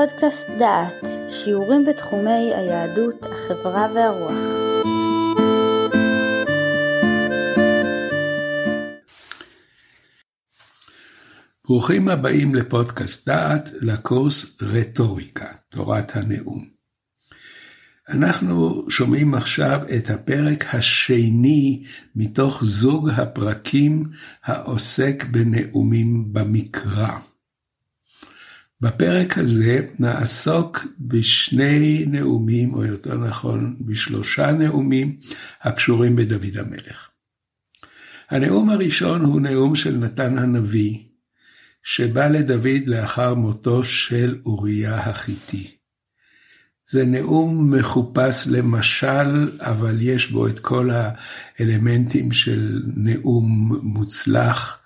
פודקאסט דעת, שיעורים בתחומי היהדות, החברה והרוח. ברוכים הבאים לפודקאסט דעת, לקורס רטוריקה, תורת הנאום. אנחנו שומעים עכשיו את הפרק השני מתוך זוג הפרקים העוסק בנאומים במקרא. בפרק הזה נעסוק בשני נאומים, או יותר נכון בשלושה נאומים הקשורים בדוד המלך. הנאום הראשון הוא נאום של נתן הנביא, שבא לדוד לאחר מותו של אוריה החיתי. זה נאום מחופש למשל, אבל יש בו את כל האלמנטים של נאום מוצלח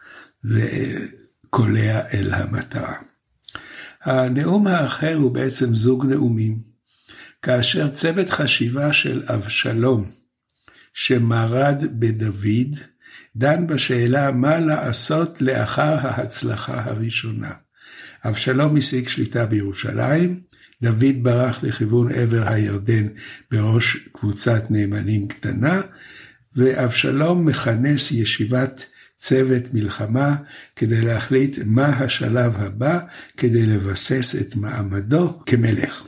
וקולע אל המטרה. הנאום האחר הוא בעצם זוג נאומים, כאשר צוות חשיבה של אבשלום, שמרד בדוד, דן בשאלה מה לעשות לאחר ההצלחה הראשונה. אבשלום השיג שליטה בירושלים, דוד ברח לכיוון עבר הירדן בראש קבוצת נאמנים קטנה, ואבשלום מכנס ישיבת צוות מלחמה כדי להחליט מה השלב הבא כדי לבסס את מעמדו כמלך.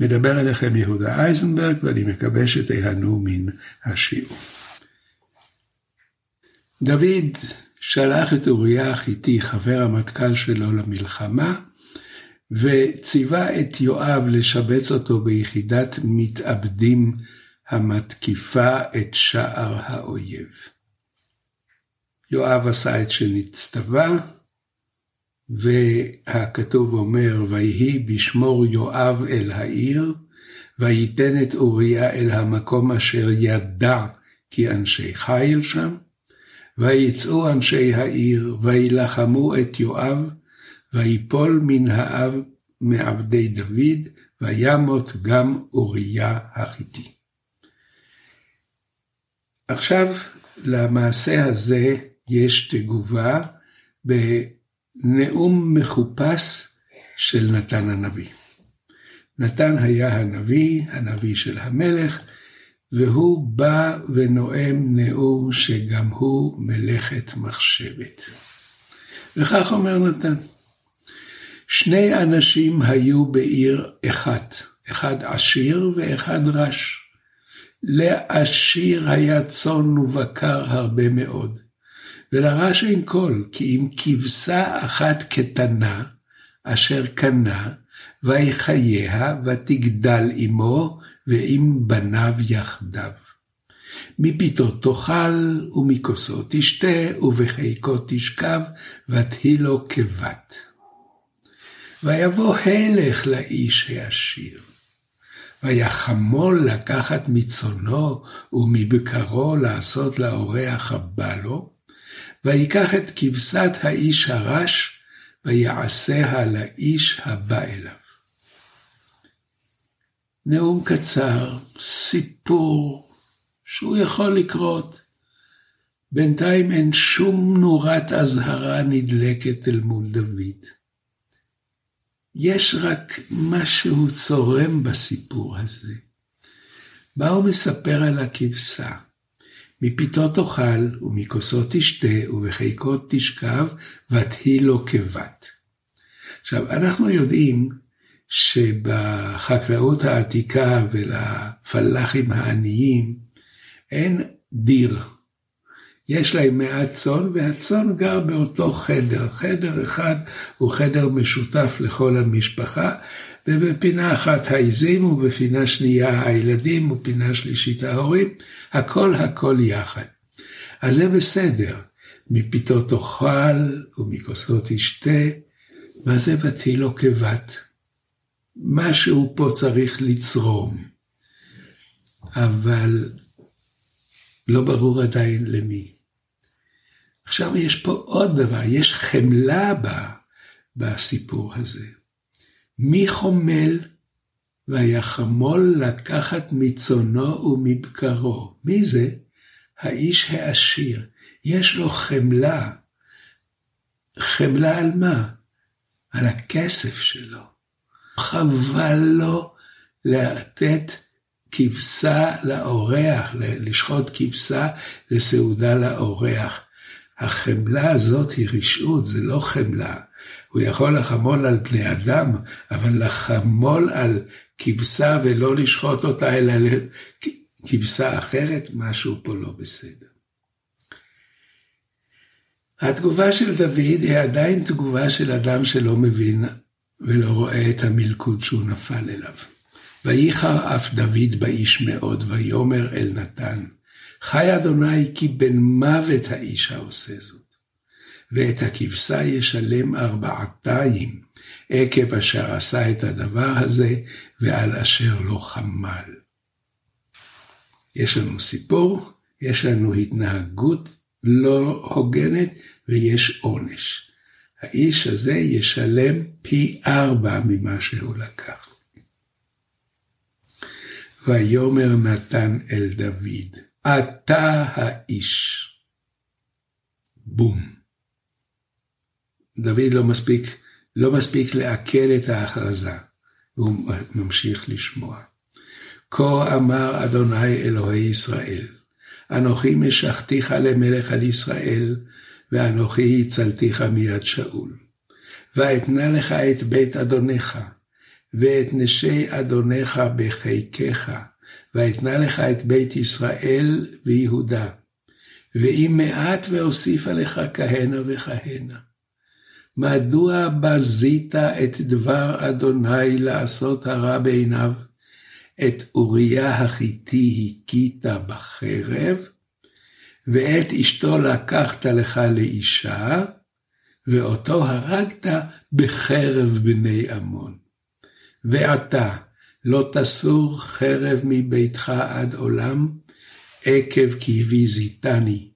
מדבר אליכם יהודה אייזנברג ואני מקווה שתיהנו מן השיעור. דוד שלח את אוריה החיתי, חבר המטכ"ל שלו, למלחמה, וציווה את יואב לשבץ אותו ביחידת מתאבדים המתקיפה את שער האויב. יואב עשה את שנצטווה, והכתוב אומר, ויהי בשמור יואב אל העיר, וייתן את אוריה אל המקום אשר ידע כי אנשי חיל שם, ויצאו אנשי העיר, וילחמו את יואב, ויפול מן האב מעבדי דוד, וימות גם אוריה החיתי. עכשיו, למעשה הזה יש תגובה בנאום מחופש של נתן הנביא. נתן היה הנביא, הנביא של המלך, והוא בא ונואם נאום שגם הוא מלאכת מחשבת. וכך אומר נתן, שני אנשים היו בעיר אחת, אחד עשיר ואחד רש. לעשיר היה צאן ובקר הרבה מאוד, ולרש אין קול, כי אם כבשה אחת קטנה, אשר קנה, ויחייה, ותגדל עמו, ועם בניו יחדיו. מפיתו תאכל, ומכוסו תשתה, ובחיקו תשכב, ותהי לו כבת. ויבוא הלך לאיש העשיר. ויחמול לקחת מצונו ומבקרו לעשות לאורח הבא לו, ויקח את כבשת האיש הרש, ויעשיה לאיש הבא אליו. נאום קצר, סיפור שהוא יכול לקרות. בינתיים אין שום נורת אזהרה נדלקת אל מול דוד. יש רק משהו צורם בסיפור הזה. מה הוא מספר על הכבשה? מפיתו תאכל, ומכוסו תשתה, ובחיקו תשכב, ותהי לו כבת. עכשיו, אנחנו יודעים שבחקלאות העתיקה ולפלאחים העניים אין דיר. יש להם מעט צאן, והצאן גר באותו חדר. חדר אחד הוא חדר משותף לכל המשפחה, ובפינה אחת העיזים, ובפינה שנייה הילדים, ופינה שלישית ההורים, הכל הכל יחד. אז זה בסדר. מפיתו תאכל, ומכוסו תשתה, מה זה ותהילו כבת? משהו פה צריך לצרום, אבל לא ברור עדיין למי. עכשיו יש פה עוד דבר, יש חמלה בה, בסיפור הזה. מי חומל ויחמול לקחת מצונו ומבקרו? מי זה? האיש העשיר. יש לו חמלה. חמלה על מה? על הכסף שלו. חבל לו לתת כבשה לאורח, לשחוט כבשה לסעודה לאורח. החמלה הזאת היא רשעות, זה לא חמלה. הוא יכול לחמול על בני אדם, אבל לחמול על כבשה ולא לשחוט אותה, אלא כבשה אחרת, משהו פה לא בסדר. התגובה של דוד היא עדיין תגובה של אדם שלא מבין ולא רואה את המלכוד שהוא נפל אליו. וייחר אף דוד באיש מאוד, ויאמר אל נתן, חי אדוני כי בן מוות האיש העושה זאת. ואת הכבשה ישלם ארבעתיים, עקב אשר עשה את הדבר הזה, ועל אשר לא חמל. יש לנו סיפור, יש לנו התנהגות לא הוגנת, ויש עונש. האיש הזה ישלם פי ארבע ממה שהוא לקח. ויאמר נתן אל דוד, אתה האיש. בום. דוד לא מספיק, לא מספיק לעכל את ההכרזה, והוא ממשיך לשמוע. כה אמר אדוני אלוהי ישראל, אנוכי משכתיך למלך על ישראל, ואנוכי הצלתיך מיד שאול. ואתנה לך את בית אדונך, ואת נשי אדונך בחיקך, ואתנה לך את בית ישראל ויהודה. ואם מעט ואוסיף עליך כהנה וכהנה. מדוע בזית את דבר אדוני לעשות הרע בעיניו? את אוריה החיתי הכית בחרב, ואת אשתו לקחת לך לאישה, ואותו הרגת בחרב בני עמון. ועתה לא תסור חרב מביתך עד עולם, עקב כי ויזיתני,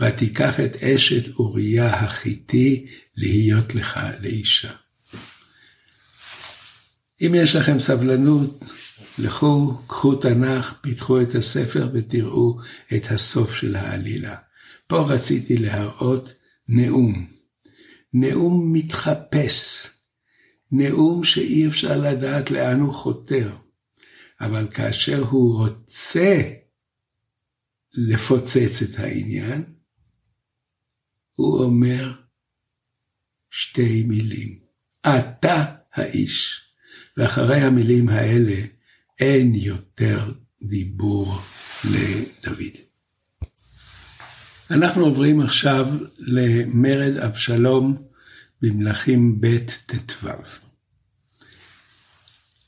ותיקח את אשת אוריה החיתי להיות לך לאישה. אם יש לכם סבלנות, לכו, קחו תנ"ך, פיתחו את הספר ותראו את הסוף של העלילה. פה רציתי להראות נאום. נאום מתחפש. נאום שאי אפשר לדעת לאן הוא חותר. אבל כאשר הוא רוצה לפוצץ את העניין, הוא אומר שתי מילים. אתה האיש. ואחרי המילים האלה, אין יותר דיבור לדוד. אנחנו עוברים עכשיו למרד אבשלום במלכים ב' ט"ו.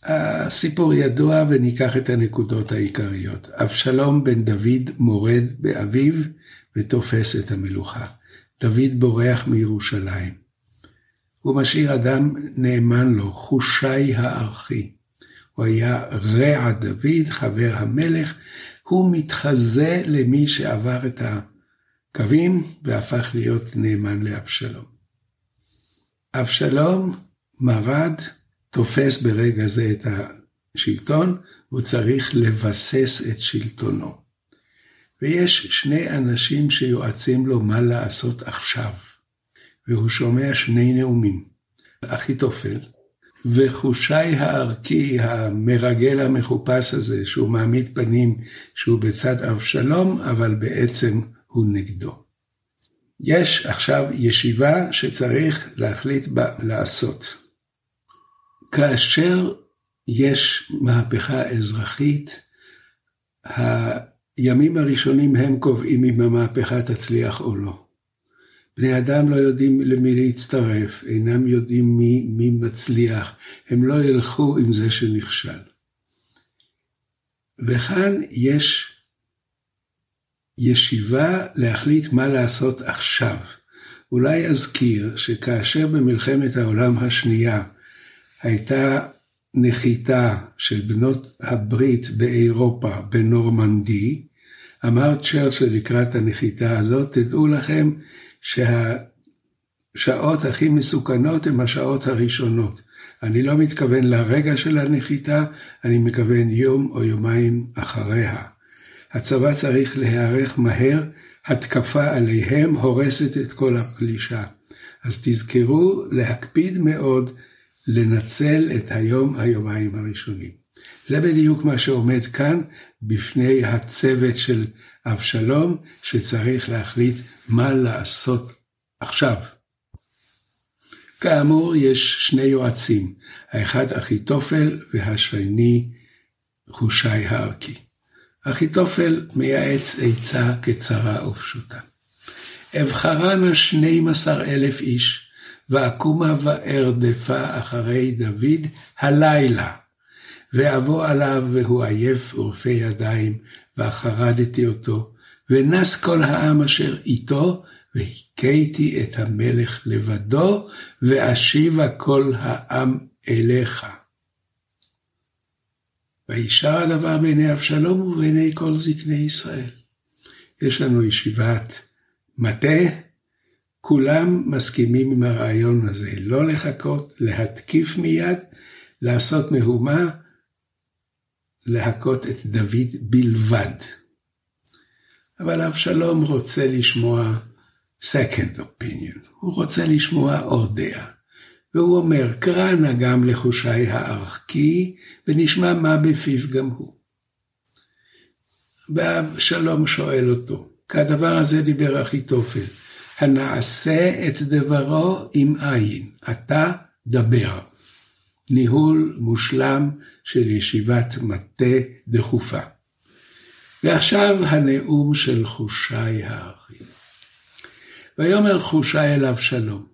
הסיפור ידוע וניקח את הנקודות העיקריות. אבשלום בן דוד מורד באביו ותופס את המלוכה. דוד בורח מירושלים. הוא משאיר אדם נאמן לו, חושי הארכי. הוא היה רע דוד, חבר המלך, הוא מתחזה למי שעבר את הקווים והפך להיות נאמן לאבשלום. אבשלום מרד, תופס ברגע זה את השלטון, הוא צריך לבסס את שלטונו. ויש שני אנשים שיועצים לו מה לעשות עכשיו, והוא שומע שני נאומים. אחיתופל, וחושי הערכי, המרגל המחופש הזה, שהוא מעמיד פנים שהוא בצד אבשלום, אבל בעצם הוא נגדו. יש עכשיו ישיבה שצריך להחליט בה לעשות. כאשר יש מהפכה אזרחית, הימים הראשונים הם קובעים אם המהפכה תצליח או לא. בני אדם לא יודעים למי להצטרף, אינם יודעים מי, מי מצליח, הם לא ילכו עם זה שנכשל. וכאן יש ישיבה להחליט מה לעשות עכשיו. אולי אזכיר שכאשר במלחמת העולם השנייה הייתה נחיתה של בנות הברית באירופה, בנורמנדי, אמר צ'רצ'ל לקראת הנחיתה הזאת, תדעו לכם שהשעות הכי מסוכנות הן השעות הראשונות. אני לא מתכוון לרגע של הנחיתה, אני מכוון יום או יומיים אחריה. הצבא צריך להיערך מהר, התקפה עליהם הורסת את כל הפלישה. אז תזכרו להקפיד מאוד לנצל את היום, היומיים הראשונים. זה בדיוק מה שעומד כאן בפני הצוות של אבשלום, שצריך להחליט מה לעשות עכשיו. כאמור, יש שני יועצים, האחד אחיתופל והשני חושי הערכי. אחיתופל מייעץ עצה קצרה ופשוטה. אבחרנה שנים עשר אלף איש, ואקומה וארדפה אחרי דוד הלילה. ואבוא עליו והוא עייף ורפה ידיים, ואחרדתי אותו, ונס כל העם אשר איתו, והכיתי את המלך לבדו, ואשיבה כל העם אליך. וישר הדבר בעיני אבשלום ובעיני כל זקני ישראל. יש לנו ישיבת מטה, כולם מסכימים עם הרעיון הזה, לא לחכות, להתקיף מיד, לעשות מהומה, להכות את דוד בלבד. אבל אבשלום רוצה לשמוע second opinion, הוא רוצה לשמוע עוד דעה. והוא אומר, קרא נא גם לחושי הערכי, ונשמע מה בפיו גם הוא. ואבשלום שואל אותו, כדבר הזה דיבר אחיתופל, הנעשה את דברו עם עין, אתה דבר. ניהול מושלם של ישיבת מטה דחופה. ועכשיו הנאום של חושי האחים. ויאמר חושי אליו שלום,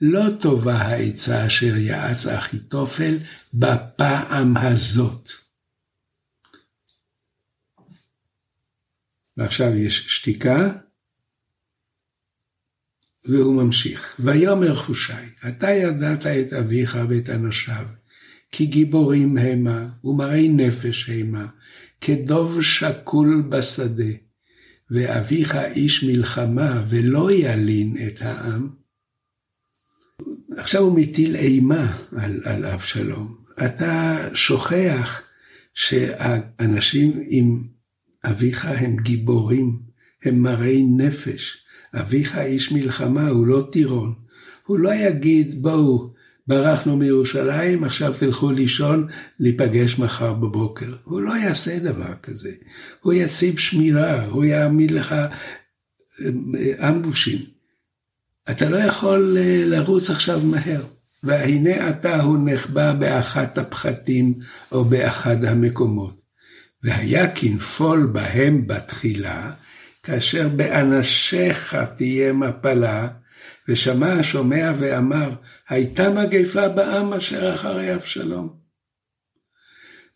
לא טובה העצה אשר יעץ אחיתופל בפעם הזאת. ועכשיו יש שתיקה, והוא ממשיך. ויאמר חושי, אתה ידעת את אביך ואת אנשיו, כי גיבורים המה, ומראי נפש המה, כדוב שקול בשדה, ואביך איש מלחמה, ולא ילין את העם. עכשיו הוא מטיל אימה על, על אבשלום. אתה שוכח שהאנשים עם אביך הם גיבורים, הם מראי נפש. אביך איש מלחמה, הוא לא טירון. הוא לא יגיד, בואו, ברחנו מירושלים, עכשיו תלכו לישון, להיפגש מחר בבוקר. הוא לא יעשה דבר כזה. הוא יציב שמירה, הוא יעמיד לך אה, אמבושים. אתה לא יכול אה, לרוץ עכשיו מהר. והנה אתה הוא נחבא באחת הפחתים או באחד המקומות. והיה כנפול בהם בתחילה, כאשר באנשיך תהיה מפלה, ושמע השומע ואמר, הייתה מגפה בעם אשר אחרי אבשלום.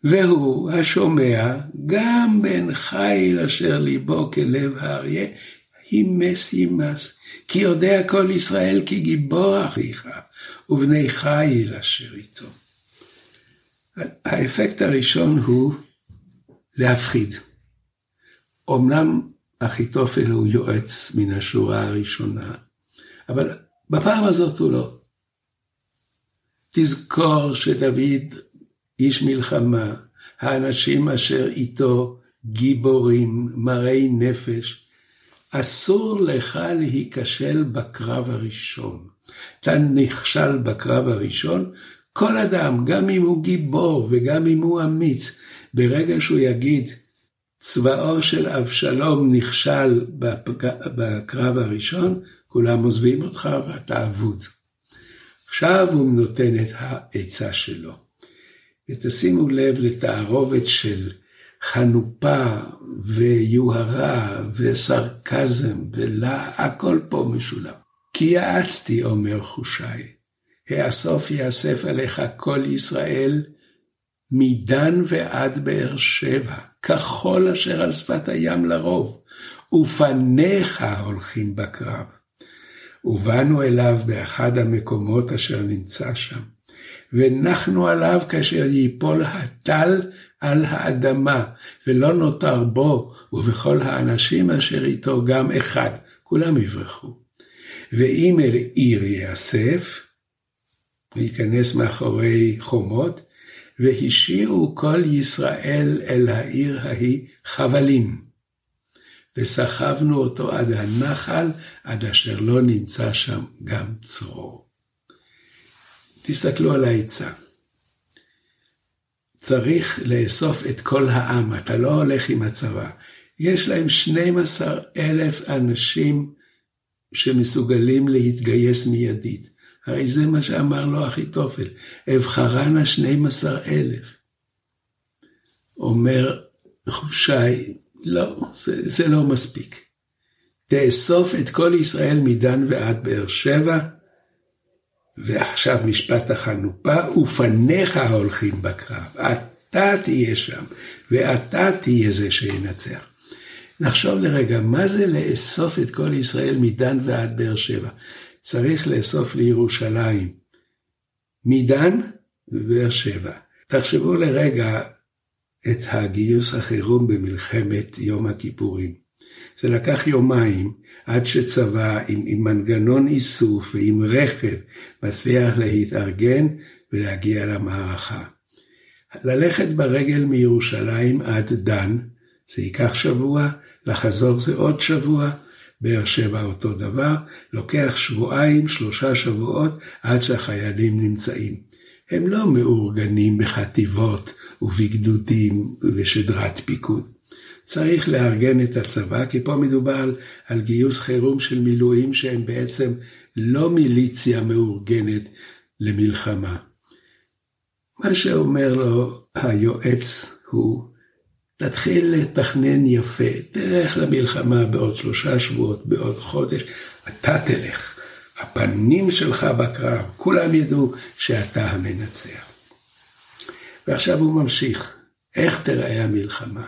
והוא, השומע, גם בן חיל אשר ליבו כלב האריה, הימס ימס, כי יודע כל ישראל כי גיבור אחיך, ובני חיל אשר איתו. האפקט הראשון הוא להפחיד. אמנם אחיתופל הוא יועץ מן השורה הראשונה, אבל בפעם הזאת הוא לא. תזכור שדוד איש מלחמה, האנשים אשר איתו גיבורים, מראי נפש, אסור לך להיכשל בקרב הראשון. אתה נכשל בקרב הראשון, כל אדם, גם אם הוא גיבור וגם אם הוא אמיץ, ברגע שהוא יגיד, צבאו של אבשלום נכשל בקרב הראשון, כולם עוזבים אותך ואתה אבוד. עכשיו הוא נותן את העצה שלו. ותשימו לב לתערובת של חנופה ויוהרה וסרקזם ולה, הכל פה משולב. כי יעצתי, אומר חושי, האסוף יאסף עליך כל ישראל, מדן ועד באר שבע, כחול אשר על שפת הים לרוב, ופניך הולכים בקרב. ובאנו אליו באחד המקומות אשר נמצא שם, ונחנו עליו כאשר ייפול הטל על האדמה, ולא נותר בו ובכל האנשים אשר איתו גם אחד, כולם יברחו. ואם אל עיר יאסף, וייכנס מאחורי חומות, והשיעו כל ישראל אל העיר ההיא חבלים. וסחבנו אותו עד הנחל, עד אשר לא נמצא שם גם צרור. תסתכלו על העצה. צריך לאסוף את כל העם, אתה לא הולך עם הצבא. יש להם 12 אלף אנשים שמסוגלים להתגייס מיידית. הרי זה מה שאמר לו אחיתופל, אבחרנה 12 אלף. אומר חושי, לא, זה, זה לא מספיק. תאסוף את כל ישראל מדן ועד באר שבע, ועכשיו משפט החנופה, ופניך הולכים בקרב. אתה תהיה שם, ואתה תהיה זה שינצח. נחשוב לרגע, מה זה לאסוף את כל ישראל מדן ועד באר שבע? צריך לאסוף לירושלים. מדן ובאר שבע. תחשבו לרגע את הגיוס החירום במלחמת יום הכיפורים. זה לקח יומיים עד שצבא עם, עם מנגנון איסוף ועם רכב מצליח להתארגן ולהגיע למערכה. ללכת ברגל מירושלים עד דן, זה ייקח שבוע, לחזור זה עוד שבוע, באר שבע אותו דבר, לוקח שבועיים, שלושה שבועות עד שהחיילים נמצאים. הם לא מאורגנים בחטיבות ובגדודים ובשדרת פיקוד. צריך לארגן את הצבא, כי פה מדובר על, על גיוס חירום של מילואים שהם בעצם לא מיליציה מאורגנת למלחמה. מה שאומר לו היועץ הוא, תתחיל לתכנן יפה, תלך למלחמה בעוד שלושה שבועות, בעוד חודש, אתה תלך. הפנים שלך בקרב, כולם ידעו שאתה המנצח. ועכשיו הוא ממשיך, איך תראה המלחמה?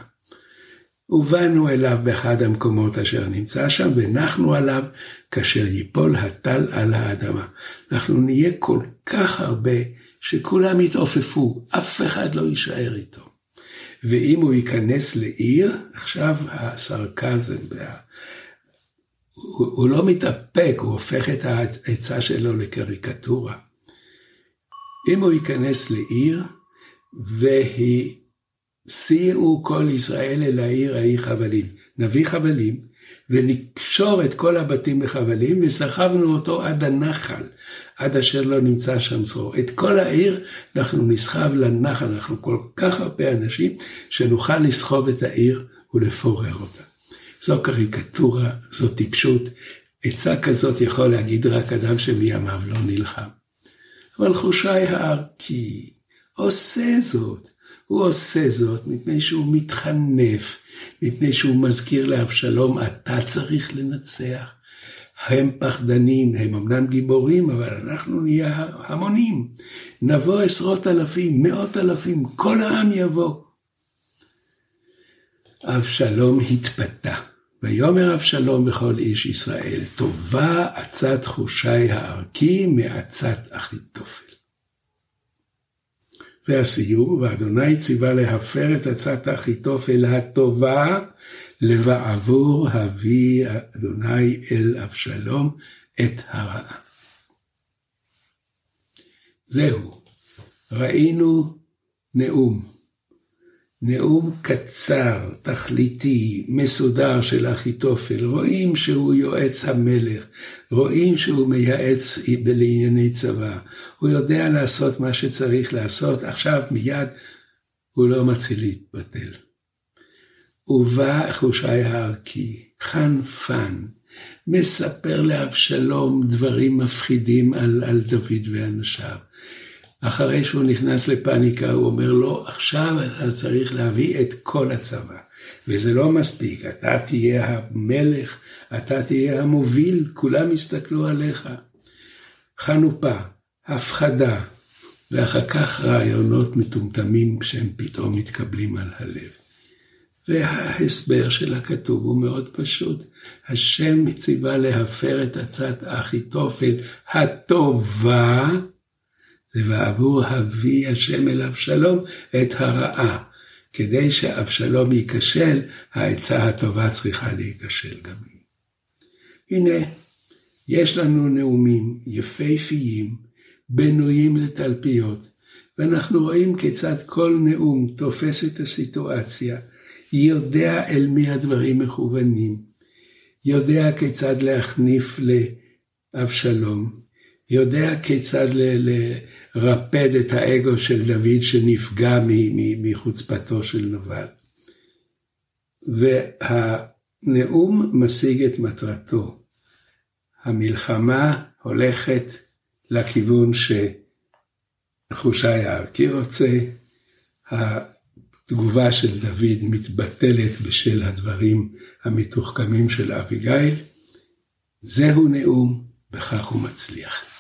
ובאנו אליו באחד המקומות אשר נמצא שם, ונחנו עליו כאשר ייפול הטל על האדמה. אנחנו נהיה כל כך הרבה, שכולם יתעופפו, אף אחד לא יישאר איתו. ואם הוא ייכנס לעיר, עכשיו הסרקזם, הוא, הוא לא מתאפק, הוא הופך את העצה שלו לקריקטורה. אם הוא ייכנס לעיר, והסיעו כל ישראל אל העיר ההיא חבלים. נביא חבלים, ונקשור את כל הבתים בחבלים, וסחבנו אותו עד הנחל, עד אשר לא נמצא שם צרור. את כל העיר אנחנו נסחב לנחל, אנחנו כל כך הרבה אנשים, שנוכל לסחוב את העיר ולפורר אותה. זו קריקטורה, זו טיפשות. עצה כזאת יכול להגיד רק אדם שמימיו לא נלחם. אבל חושי הערכי עושה זאת. הוא עושה זאת מפני שהוא מתחנף, מפני שהוא מזכיר לאבשלום, אתה צריך לנצח. הם פחדנים, הם אמנם גיבורים, אבל אנחנו נהיה המונים. נבוא עשרות אלפים, מאות אלפים, כל העם יבוא. אבשלום התפתה. ויאמר אבשלום בכל איש ישראל, טובה עצת חושי הערכי מעצת אחיתופל. והסיום, ואדוני ציווה להפר את עצת אחיתופל הטובה, לבעבור הביא אדוני אל אבשלום את הרעה. זהו, ראינו נאום. נאום קצר, תכליתי, מסודר של אחיתופל. רואים שהוא יועץ המלך, רואים שהוא מייעץ לענייני צבא. הוא יודע לעשות מה שצריך לעשות, עכשיו מיד הוא לא מתחיל להתבטל. ובא חושי הערכי, חנפן, מספר לאבשלום דברים מפחידים על, על דוד ואנשיו. אחרי שהוא נכנס לפאניקה, הוא אומר לו, עכשיו אתה צריך להביא את כל הצבא. וזה לא מספיק, אתה תהיה המלך, אתה תהיה המוביל, כולם יסתכלו עליך. חנופה, הפחדה, ואחר כך רעיונות מטומטמים שהם פתאום מתקבלים על הלב. וההסבר של הכתוב הוא מאוד פשוט. השם מציבה להפר את עצת אחיתופל הטובה, ובעבור הביא השם אל אבשלום את הרעה. כדי שאבשלום ייכשל, העצה הטובה צריכה להיכשל גם היא. הנה, יש לנו נאומים יפהפיים, בנויים לתלפיות, ואנחנו רואים כיצד כל נאום תופס את הסיטואציה, יודע אל מי הדברים מכוונים, יודע כיצד להחניף לאבשלום, יודע כיצד לרפד את האגו של דוד שנפגע מחוצפתו של נבל. והנאום משיג את מטרתו. המלחמה הולכת לכיוון שחושי הארקי רוצה, התגובה של דוד מתבטלת בשל הדברים המתוחכמים של אביגיל. זהו נאום, בכך הוא מצליח.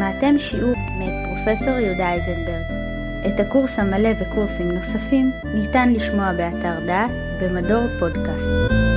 שמעתם שיעור מאת פרופסור יהודה איזנברג. את הקורס המלא וקורסים נוספים ניתן לשמוע באתר דעת במדור פודקאסט.